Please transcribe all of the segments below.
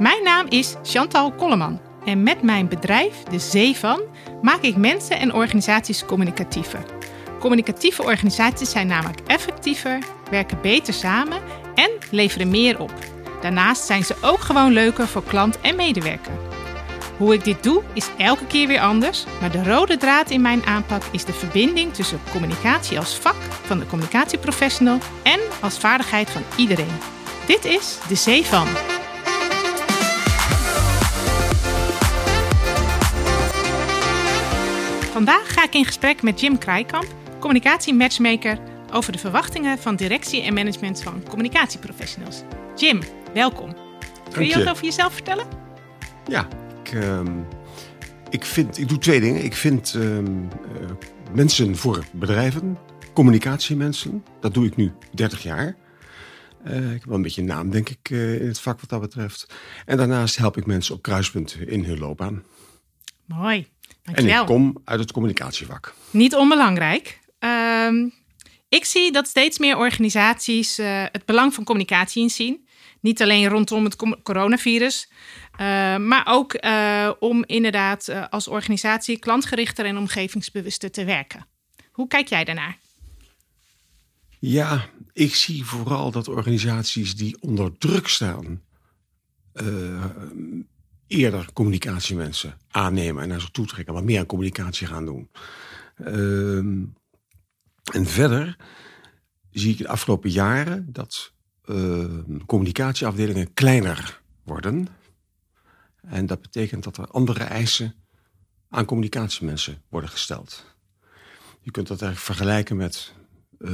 Mijn naam is Chantal Kolleman en met mijn bedrijf, de Zee van, maak ik mensen en organisaties communicatiever. Communicatieve organisaties zijn namelijk effectiever, werken beter samen en leveren meer op. Daarnaast zijn ze ook gewoon leuker voor klant en medewerker. Hoe ik dit doe is elke keer weer anders, maar de rode draad in mijn aanpak is de verbinding tussen communicatie als vak van de communicatieprofessional en als vaardigheid van iedereen. Dit is de Zee van. Vandaag ga ik in gesprek met Jim Krijkamp, communicatiematchmaker, over de verwachtingen van directie en management van communicatieprofessionals. Jim, welkom. Kun je je. wat over jezelf vertellen? Ja, ik, ehm, ik, vind, ik doe twee dingen. Ik vind ehm, eh, mensen voor bedrijven, communicatiemensen. Dat doe ik nu 30 jaar. Eh, ik heb wel een beetje een naam, denk ik, eh, in het vak wat dat betreft. En daarnaast help ik mensen op kruispunten in hun loopbaan. Mooi, En ik kom uit het communicatievak. Niet onbelangrijk. Ehm, ik zie dat steeds meer organisaties eh, het belang van communicatie inzien. Niet alleen rondom het coronavirus, eh, maar ook eh, om inderdaad als organisatie klantgerichter en omgevingsbewuster te werken. Hoe kijk jij daarnaar? Ja, ik zie vooral dat organisaties die onder druk staan, eerder communicatiemensen aannemen en naar zich toe trekken, wat meer aan communicatie gaan doen. Ehm, en verder zie ik de afgelopen jaren dat ehm, communicatieafdelingen kleiner worden. En dat betekent dat er andere eisen aan communicatiemensen worden gesteld. Je kunt dat eigenlijk vergelijken met eh,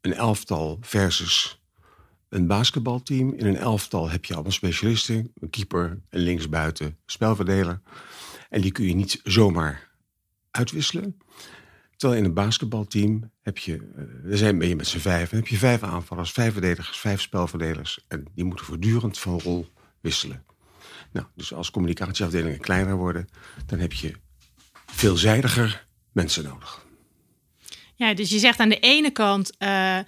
een elftal versus een basketbalteam. In een elftal heb je allemaal specialisten. Een keeper, een linksbuiten, spelverdeler. En die kun je niet zomaar uitwisselen. Terwijl in een basketbalteam heb je, eh, er zijn ben je met z'n vijf, heb je vijf aanvallers, vijf verdedigers, vijf spelverdelers. En die moeten voortdurend van rol wisselen. Nou, dus als communicatieafdelingen kleiner worden, dan heb je veelzijdiger mensen nodig. Ja, dus je zegt aan de ene kant eh,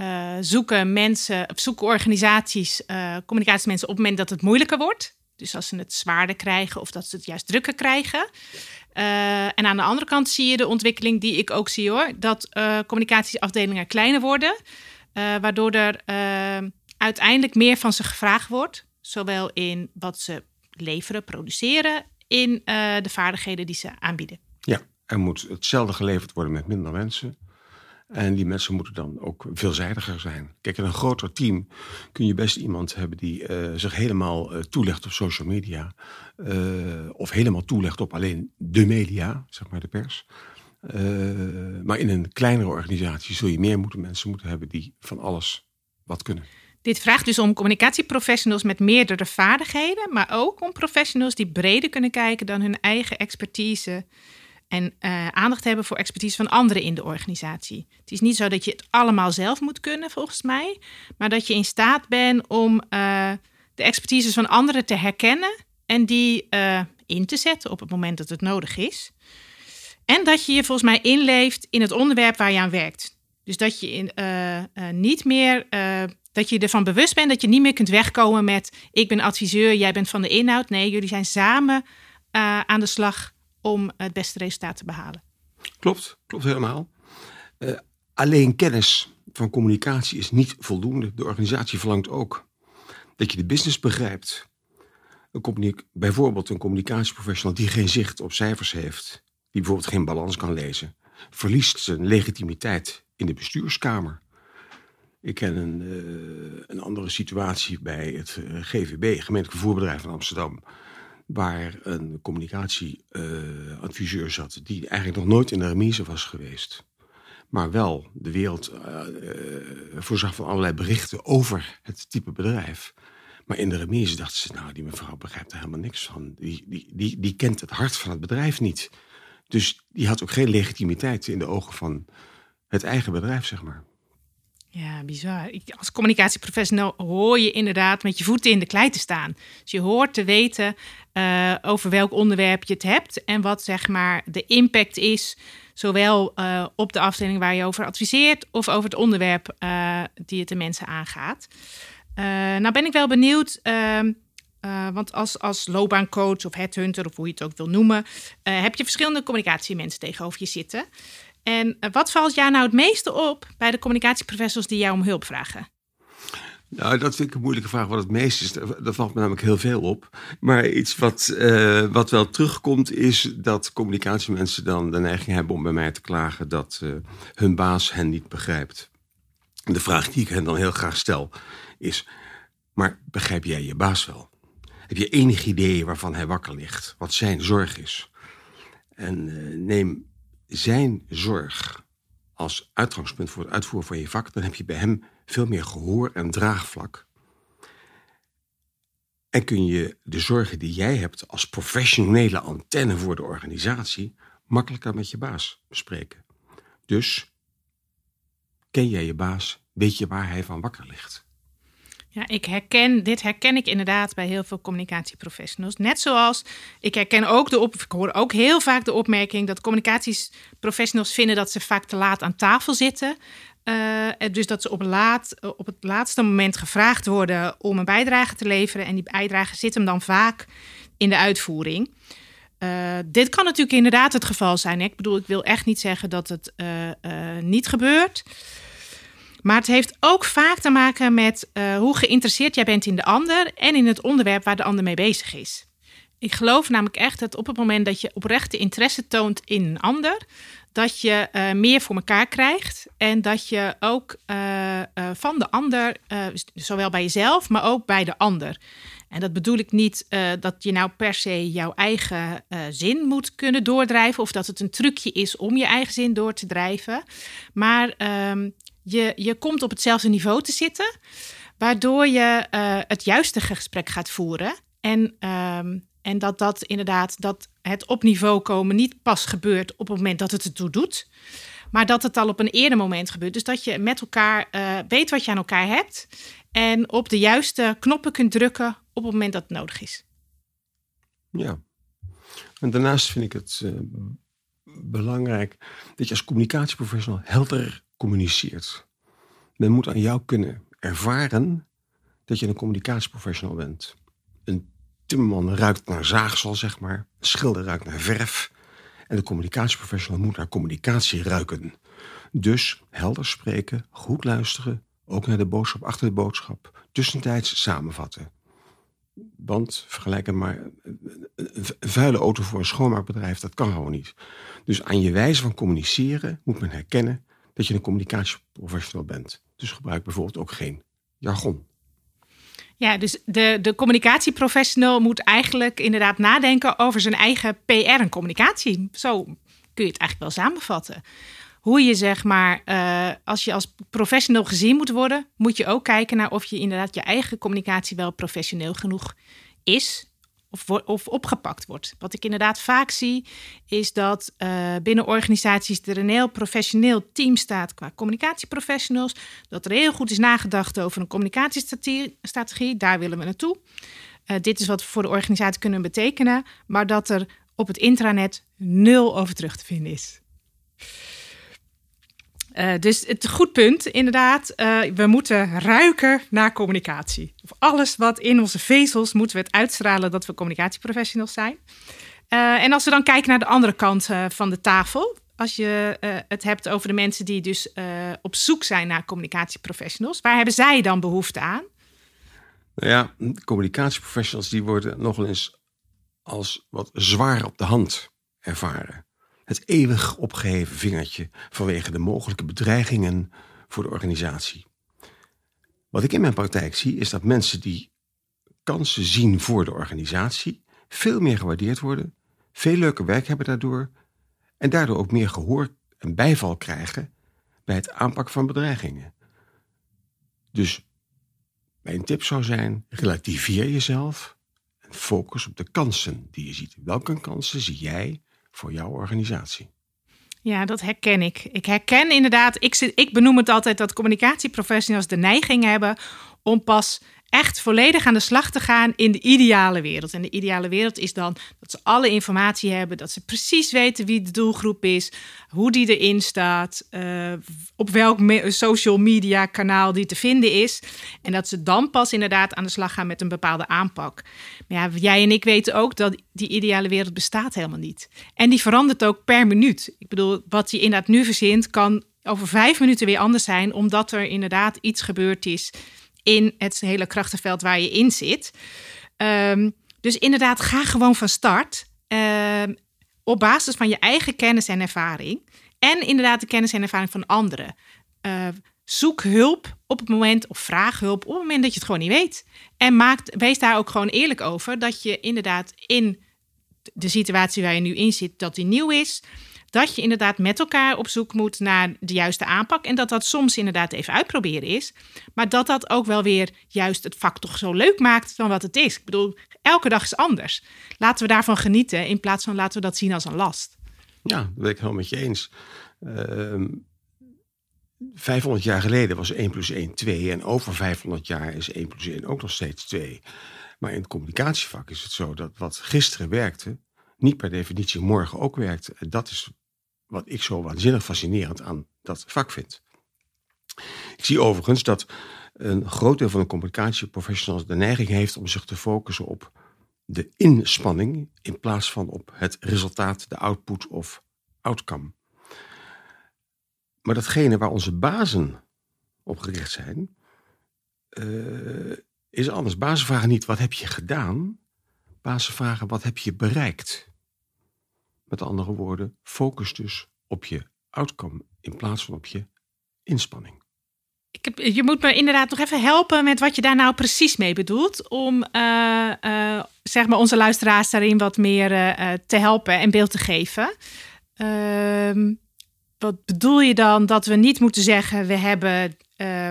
eh, zoeken mensen, of zoeken organisaties, eh communicatiemensen op het moment dat het moeilijker wordt. Dus als ze het zwaarder krijgen of dat ze het juist drukker krijgen. Eh, en aan de andere kant zie je de ontwikkeling die ik ook zie hoor, dat communicatieafdelingen kleiner worden, waardoor er uiteindelijk meer van ze gevraagd wordt, zowel in wat ze leveren, produceren, in de vaardigheden die ze aanbieden. Ja, er moet hetzelfde geleverd worden met minder mensen. En die mensen moeten dan ook veelzijdiger zijn. Kijk, in een groter team kun je best iemand hebben die eh, zich helemaal eh, toelegt op social media. eh, of helemaal toelegt op alleen de media, zeg maar de pers. Maar in een kleinere organisatie zul je meer moeten, mensen moeten hebben die van alles wat kunnen. Dit vraagt dus om communicatieprofessionals met meerdere vaardigheden, maar ook om professionals die breder kunnen kijken dan hun eigen expertise en eh, aandacht hebben voor expertise van anderen in de organisatie. Het is niet zo dat je het allemaal zelf moet kunnen, volgens mij, maar dat je in staat bent om eh, de expertises van anderen te herkennen en die eh, in te zetten op het moment dat het nodig is. En dat je je volgens mij inleeft in het onderwerp waar je aan werkt. Dus dat je in, niet meer, dat je ervan bewust bent dat je niet meer kunt wegkomen met ik ben adviseur, jij bent van de inhoud. Nee, jullie zijn samen aan de slag om het beste resultaat te behalen. Klopt, klopt helemaal. Eh, alleen kennis van communicatie is niet voldoende. De organisatie verlangt ook dat je de business begrijpt. Een bijvoorbeeld een communicatieprofessional die geen zicht op cijfers heeft, die bijvoorbeeld geen balans kan lezen, verliest zijn legitimiteit in de bestuurskamer. Ik ken een, eh, een andere situatie bij het eh, GVB, Gemeentelijk Vervoerbedrijf van Amsterdam, waar een communicatieadviseur zat die eigenlijk nog nooit in de remise was geweest. Maar wel de wereld eh, eh, voorzag van allerlei berichten over het type bedrijf. Maar in de remise dachten ze, nou, die mevrouw begrijpt er helemaal niks van. Die, die, die, die kent het hart van het bedrijf niet. Dus die had ook geen legitimiteit in de ogen van het eigen bedrijf, zeg maar. Ja, bizar. Als communicatieprofessional hoor je inderdaad met je voeten in de klei te staan. Dus je hoort te weten eh, over welk onderwerp je het hebt en wat zeg maar de impact is, zowel eh, op de afdeling waar je over adviseert of over het onderwerp eh, die het de mensen aangaat. Nou ben ik wel benieuwd. Uh, want als, als loopbaancoach of headhunter, of hoe je het ook wil noemen, heb je verschillende communicatiemensen tegenover je zitten. En uh, wat valt jou nou het meeste op bij de communicatieprofessionals die jou om hulp vragen? Nou, dat vind ik een moeilijke vraag wat het meest is. Daar valt me namelijk heel veel op. Maar iets wat, wat wel terugkomt is dat communicatiemensen dan de neiging hebben om bij mij te klagen dat hun baas hen niet begrijpt. De vraag die ik hen dan heel graag stel is, maar begrijp jij je baas wel? Heb je enig idee waarvan hij wakker ligt? Wat zijn zorg is? En neem zijn zorg als uitgangspunt voor het uitvoeren van je vak, dan heb je bij hem veel meer gehoor en draagvlak. En kun je de zorgen die jij hebt als professionele antenne voor de organisatie makkelijker met je baas bespreken. Dus ken jij je baas, weet je waar hij van wakker ligt. Ja, ik herken, dit herken ik inderdaad bij heel veel communicatieprofessionals. Net zoals ik herken ook de hoor ook heel vaak de opmerking dat communicatieprofessionals vinden dat ze vaak te laat aan tafel zitten. Uh, dus dat ze op, laat, op het laatste moment gevraagd worden om een bijdrage te leveren. En die bijdrage zit hem dan vaak in de uitvoering. Uh, dit kan natuurlijk inderdaad het geval zijn. Ik bedoel, ik wil echt niet zeggen dat het uh, niet gebeurt. Maar het heeft ook vaak te maken met uh, hoe geïnteresseerd jij bent in de ander en in het onderwerp waar de ander mee bezig is. Ik geloof namelijk echt dat op het moment dat je oprechte interesse toont in een ander, dat je uh, meer voor elkaar krijgt en dat je ook uh, van de ander, zowel bij jezelf, maar ook bij de ander. En dat bedoel ik niet dat je nou per se jouw eigen zin moet kunnen doordrijven of dat het een trucje is om je eigen zin door te drijven. Maar ehm, je, je komt op hetzelfde niveau te zitten, waardoor je uh, het juiste gesprek gaat voeren. En, um, en dat dat inderdaad, dat het op niveau komen niet pas gebeurt op het moment dat het ertoe doet, maar dat het al op een eerder moment gebeurt. Dus dat je met elkaar uh, weet wat je aan elkaar hebt en op de juiste knoppen kunt drukken op het moment dat het nodig is. Ja, en daarnaast vind ik het uh, belangrijk dat je als communicatieprofessional helder communiceert. Men moet aan jou kunnen ervaren dat je een communicatieprofessional bent. Een timmerman ruikt naar zaagsel, zeg maar. Een schilder ruikt naar verf. En de communicatieprofessional moet naar communicatie ruiken. Dus helder spreken, goed luisteren, ook naar de boodschap achter de boodschap. Tussentijds samenvatten. Want vergelijk maar, een vuile auto voor een schoonmaakbedrijf, dat kan gewoon niet. Dus aan je wijze van communiceren moet men herkennen dat je een communicatieprofessional bent. Dus gebruik bijvoorbeeld ook geen jargon. Ja, dus de, de communicatieprofessional moet eigenlijk inderdaad nadenken over zijn eigen PR en communicatie. Zo kun je het eigenlijk wel samenvatten. Hoe je zeg maar, uh, als je als professional gezien moet worden, moet je ook kijken naar of je inderdaad je eigen communicatie wel professioneel genoeg is of, opgepakt wordt. Wat ik inderdaad vaak zie, is dat uh, binnen organisaties er een heel professioneel team staat qua communicatieprofessionals. Dat er heel goed is nagedacht over een communicatiestrategie. Daar willen we naartoe. Uh, dit is wat we voor de organisatie kunnen betekenen. Maar dat er op het intranet nul over terug te vinden is. Uh, dus het goed punt, inderdaad. Uh, we moeten ruiken naar communicatie. Of alles wat in onze vezels moeten we het uitstralen dat we communicatieprofessionals zijn. Uh, en als we dan kijken naar de andere kant van de tafel. Als je het hebt over de mensen die dus op zoek zijn naar communicatieprofessionals. Waar hebben zij dan behoefte aan? Nou ja, communicatieprofessionals die worden nogal eens als wat zwaar op de hand ervaren het eeuwig opgeheven vingertje vanwege de mogelijke bedreigingen voor de organisatie. Wat ik in mijn praktijk zie is dat mensen die kansen zien voor de organisatie veel meer gewaardeerd worden, veel leuker werk hebben daardoor en daardoor ook meer gehoor en bijval krijgen bij het aanpakken van bedreigingen. Dus mijn tip zou zijn: relativeer jezelf en focus op de kansen die je ziet. Welke kansen zie jij voor jouw organisatie. Ja, dat herken ik. Ik herken inderdaad, ik, zit, ik benoem het altijd dat communicatieprofessionals de neiging hebben om pas echt volledig aan de slag te gaan in de ideale wereld. En de ideale wereld is dan dat ze alle informatie hebben, dat ze precies weten wie de doelgroep is, hoe die erin staat, uh, op welk social media kanaal die te vinden is. En dat ze dan pas inderdaad aan de slag gaan met een bepaalde aanpak. Maar ja, jij en ik weten ook dat die ideale wereld bestaat helemaal niet. En die verandert ook per minuut. Ik bedoel, wat je inderdaad nu verzint, kan over vijf minuten weer anders zijn, omdat er inderdaad iets gebeurd is in het hele krachtenveld waar je in zit. Um, dus inderdaad, ga gewoon van start. Um, op basis van je eigen kennis en ervaring. En inderdaad de kennis en ervaring van anderen. Uh, zoek hulp op het moment, of vraag hulp op het moment dat je het gewoon niet weet. En maak, wees daar ook gewoon eerlijk over dat je inderdaad in de situatie waar je nu in zit, dat die nieuw is dat je inderdaad met elkaar op zoek moet naar de juiste aanpak. En dat dat soms inderdaad even uitproberen is. Maar dat dat ook wel weer juist het vak toch zo leuk maakt dan wat het is. Ik bedoel, elke dag is anders. Laten we daarvan genieten in plaats van laten we dat zien als een last. Ja, dat ben ik helemaal met je eens. Uh, ehm, 500 jaar geleden was 1 plus 1 2 en over 500 jaar is 1 plus 1 ook nog steeds 2. Maar in het communicatievak is het zo dat wat gisteren werkte, niet per definitie morgen ook werkt. Dat is wat ik zo waanzinnig fascinerend aan dat vak vind. Ik zie overigens dat een groot deel van de communicatieprofessionals de neiging heeft om zich te focussen op de inspanning in plaats van op het resultaat, de output of outcome. Maar datgene waar onze bazen op gericht zijn, uh, is anders. Bazen vragen niet wat heb je gedaan, bazen vragen wat heb je bereikt. Met andere woorden, focus dus op je outcome in plaats van op je inspanning. Ik heb, je moet me inderdaad nog even helpen met wat je daar nou precies mee bedoelt. Om uh, uh, zeg maar onze luisteraars daarin wat meer uh, te helpen en beeld te geven. Ehm, wat bedoel je dan dat we niet moeten zeggen: we hebben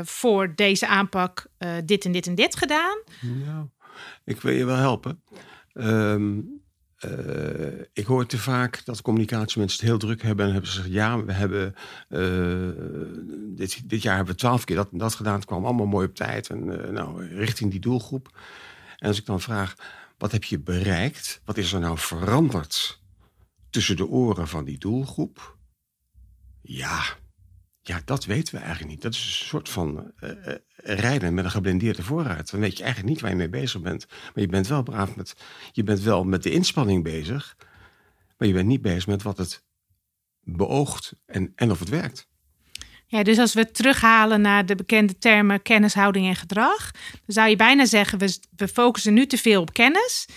voor deze aanpak dit en dit en dit gedaan? Nou, ik wil je wel helpen. Um, uh, ik hoor te vaak dat communicatiemensen het heel druk hebben en hebben ze gezegd: ja, we hebben uh, dit, dit jaar hebben we twaalf keer dat en dat gedaan. Het kwam allemaal mooi op tijd en uh, nou, richting die doelgroep. En als ik dan vraag: wat heb je bereikt? Wat is er nou veranderd tussen de oren van die doelgroep? Ja, ja, dat weten we eigenlijk niet. Dat is een soort van uh, rijden met een geblendeerde voorruit. Dan weet je eigenlijk niet waar je mee bezig bent. Maar je bent wel braaf met, je bent wel met de inspanning bezig. Maar je bent niet bezig met wat het beoogt en, en of het werkt. Ja, dus als we terughalen naar de bekende termen kennis, houding en gedrag, dan zou je bijna zeggen: we, we focussen nu te veel op kennis,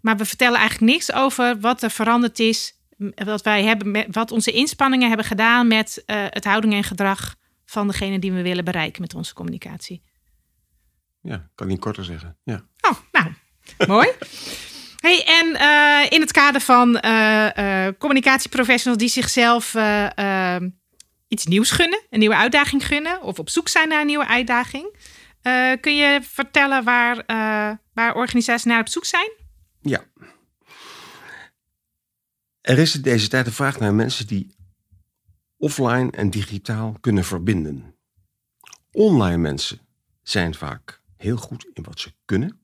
maar we vertellen eigenlijk niks over wat er veranderd is wat wij hebben, wat onze inspanningen hebben gedaan met uh, het houding en gedrag van degene die we willen bereiken met onze communicatie. Ja, kan niet korter zeggen. Ja. Oh, nou, mooi. Hey, en uh, in het kader van uh, communicatieprofessionals die zichzelf iets nieuws gunnen, een nieuwe uitdaging gunnen, of op zoek zijn naar een nieuwe uitdaging, kun je vertellen waar, waar organisaties naar op zoek zijn? Ja, er is in deze tijd een vraag naar mensen die offline en digitaal kunnen verbinden. Online mensen zijn vaak heel goed in wat ze kunnen,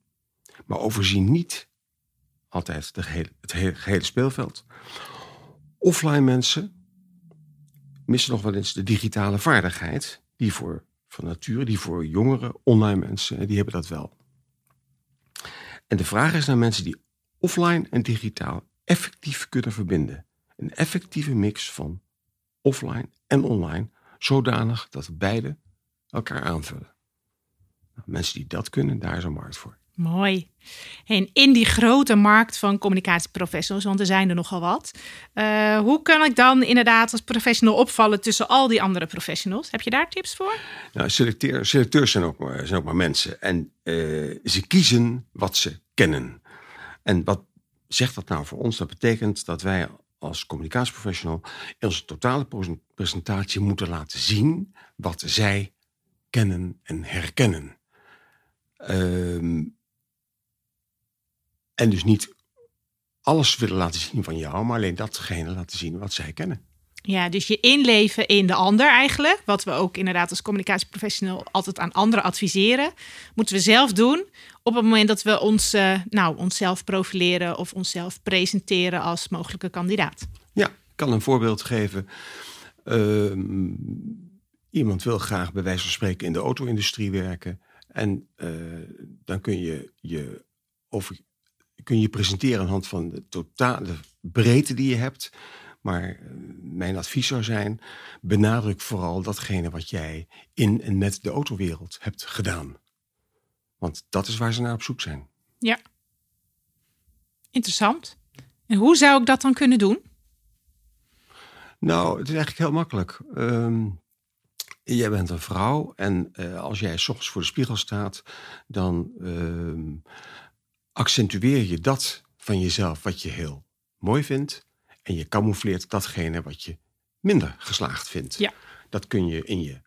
maar overzien niet altijd gehele, het hele, speelveld. Offline mensen missen nog wel eens de digitale vaardigheid, die voor van nature, die voor jongere online mensen, die hebben dat wel. En de vraag is naar mensen die offline en digitaal effectief kunnen verbinden. Een effectieve mix van offline en online, zodanig dat beide elkaar aanvullen. Nou, mensen die dat kunnen, daar is een markt voor. Mooi. En in die grote markt van communicatieprofessionals, want er zijn er nogal wat. Uh, hoe kan ik dan inderdaad als professional opvallen tussen al die andere professionals? Heb je daar tips voor? Nou, selecteer, selecteurs zijn ook, maar, zijn ook maar mensen. En uh, ze kiezen wat ze kennen. En wat zegt dat nou voor ons? Dat betekent dat wij als communicatieprofessional in onze totale presentatie moeten laten zien wat zij kennen en herkennen. Um, en dus niet alles willen laten zien van jou, maar alleen datgene laten zien wat zij kennen. Ja, dus je inleven in de ander eigenlijk. Wat we ook inderdaad als communicatieprofessional altijd aan anderen adviseren. Moeten we zelf doen op het moment dat we ons, eh, nou, onszelf profileren of onszelf presenteren als mogelijke kandidaat. Ja, ik kan een voorbeeld geven. Ehm, iemand wil graag bij wijze van spreken in de auto-industrie werken. En eh, dan kun je je, over, kun je presenteren aan de hand van de totale breedte die je hebt. Maar eh, mijn advies zou zijn: benadruk vooral datgene wat jij in en met de autowereld hebt gedaan. Want dat is waar ze naar op zoek zijn. Ja. Interessant. En hoe zou ik dat dan kunnen doen? Nou, het is eigenlijk heel makkelijk. Um, jij bent een vrouw en uh, als jij s ochtends voor de spiegel staat, dan uh, accentueer je dat van jezelf wat je heel mooi vindt. En je camoufleert datgene wat je minder geslaagd vindt. Ja. Dat kun je in je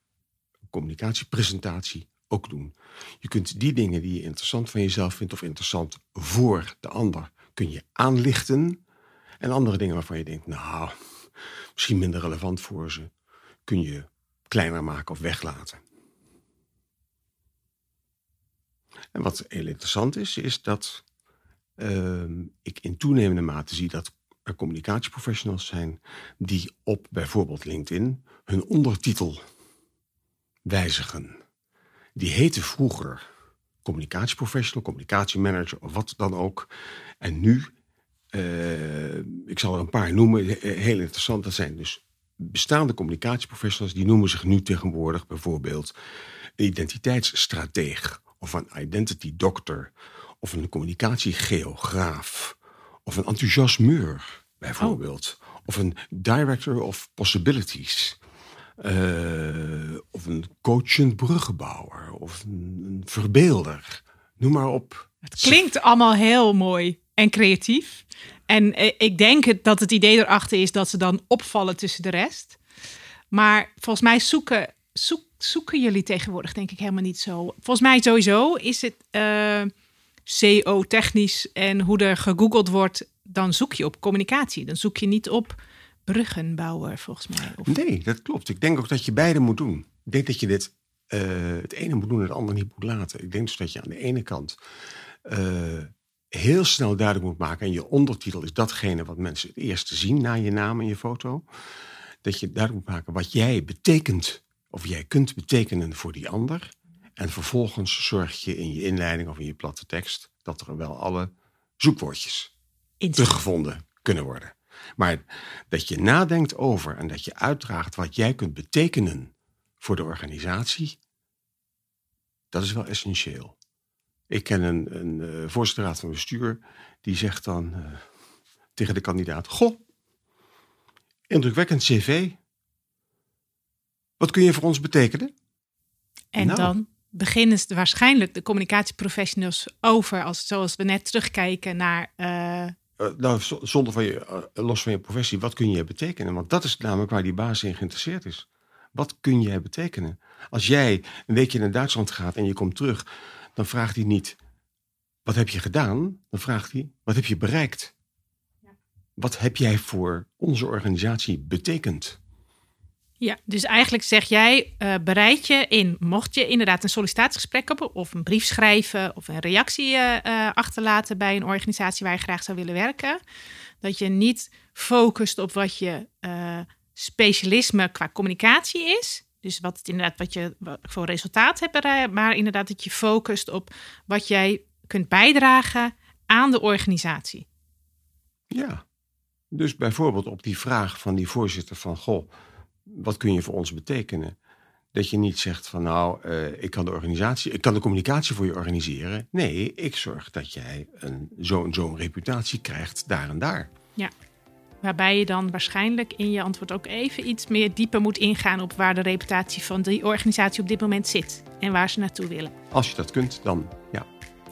communicatiepresentatie ook doen. Je kunt die dingen die je interessant van jezelf vindt of interessant voor de ander, kun je aanlichten. En andere dingen waarvan je denkt, nou, misschien minder relevant voor ze, kun je kleiner maken of weglaten. En wat heel interessant is, is dat uh, ik in toenemende mate zie dat communicatieprofessionals zijn die op bijvoorbeeld LinkedIn hun ondertitel wijzigen. Die heette vroeger communicatieprofessional, communicatiemanager of wat dan ook. En nu, uh, ik zal er een paar noemen, heel interessant. Dat zijn dus bestaande communicatieprofessionals, die noemen zich nu tegenwoordig bijvoorbeeld een identiteitsstrateeg of een identity doctor of een communicatiegeograaf of een enthousiasmeur bijvoorbeeld. Oh. Of een director of possibilities. Uh, of een coachend bruggenbouwer. Of een, een, verbeelder. Noem maar op. Het klinkt allemaal heel mooi en creatief. En eh, ik denk dat het idee erachter is dat ze dan opvallen tussen de rest. Maar volgens mij zoeken, zoek, zoeken jullie tegenwoordig denk ik helemaal niet zo. Volgens mij sowieso is het uh, eh, CO-technisch en hoe er gegoogeld wordt, dan zoek je op communicatie. Dan zoek je niet op bruggenbouwer volgens mij. Of... Nee, dat klopt. Ik denk ook dat je beide moet doen. Ik denk dat je dit uh, het ene moet doen en het andere niet moet laten. Ik denk dus dat je aan de ene kant uh, heel snel duidelijk moet maken. En je ondertitel is datgene wat mensen het eerste zien na je naam en je foto. Dat je duidelijk moet maken wat jij betekent, of jij kunt betekenen voor die ander. En vervolgens zorg je in je inleiding of in je platte tekst dat er wel alle zoekwoordjes teruggevonden kunnen worden. Maar dat je nadenkt over en dat je uitdraagt wat jij kunt betekenen voor de organisatie, dat is wel essentieel. Ik ken een, een eh, voorzitter van bestuur die zegt dan uh, tegen de kandidaat: Goh, indrukwekkend cv. Wat kun je voor ons betekenen? En nou. dan beginnen ze waarschijnlijk de communicatieprofessionals over, als, zoals we net terugkijken naar. Uh... nou, zonder van je, los van je professie, wat kun je betekenen? Want dat is namelijk waar die baas in geïnteresseerd is. Wat kun jij betekenen? Als jij een weekje naar Duitsland gaat en je komt terug dan vraagt hij niet: wat heb je gedaan? Dan vraagt hij: wat heb je bereikt? Ja. Wat heb jij voor onze organisatie betekend? Ja, dus eigenlijk zeg jij, uh, bereid je in, mocht je inderdaad een sollicitatiegesprek hebben of een brief schrijven of een reactie uh, achterlaten bij een organisatie waar je graag zou willen werken, dat je niet focust op wat je uh, specialisme qua communicatie is, dus wat, het inderdaad, wat je voor resultaat hebt, maar inderdaad dat je focust op wat jij kunt bijdragen aan de organisatie. Ja, dus bijvoorbeeld op die vraag van die voorzitter van, goh, wat kun je voor ons betekenen? Dat je niet zegt van nou, uh, ik kan de organisatie, ik kan de communicatie voor je organiseren. Nee, ik zorg dat jij zo'n zo'n reputatie krijgt daar en daar. Ja. Waarbij je dan waarschijnlijk in je antwoord ook even iets meer dieper moet ingaan op waar de reputatie van die organisatie op dit moment zit en waar ze naartoe willen. Als je dat kunt, dan ja.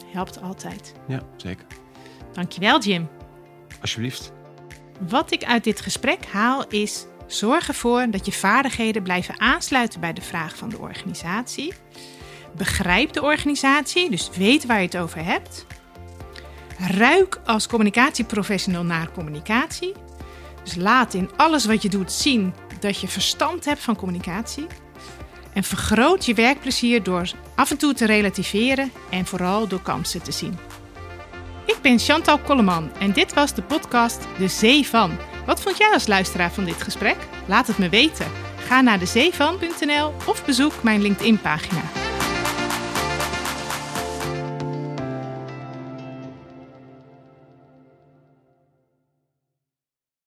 Helpt altijd. Ja, zeker. Dankjewel, Jim. Alsjeblieft. Wat ik uit dit gesprek haal is: zorg ervoor dat je vaardigheden blijven aansluiten bij de vraag van de organisatie. Begrijp de organisatie, dus weet waar je het over hebt. Ruik als communicatieprofessional naar communicatie Dus laat in alles wat je doet zien dat je verstand hebt van communicatie. En vergroot je werkplezier door af en toe te relativeren en vooral door kansen te zien. Ik ben Chantal Kolleman en dit was de podcast De Zee van. Wat vond jij als luisteraar van dit gesprek? Laat het me weten. Ga naar dezeevan.nl of bezoek mijn LinkedIn-pagina.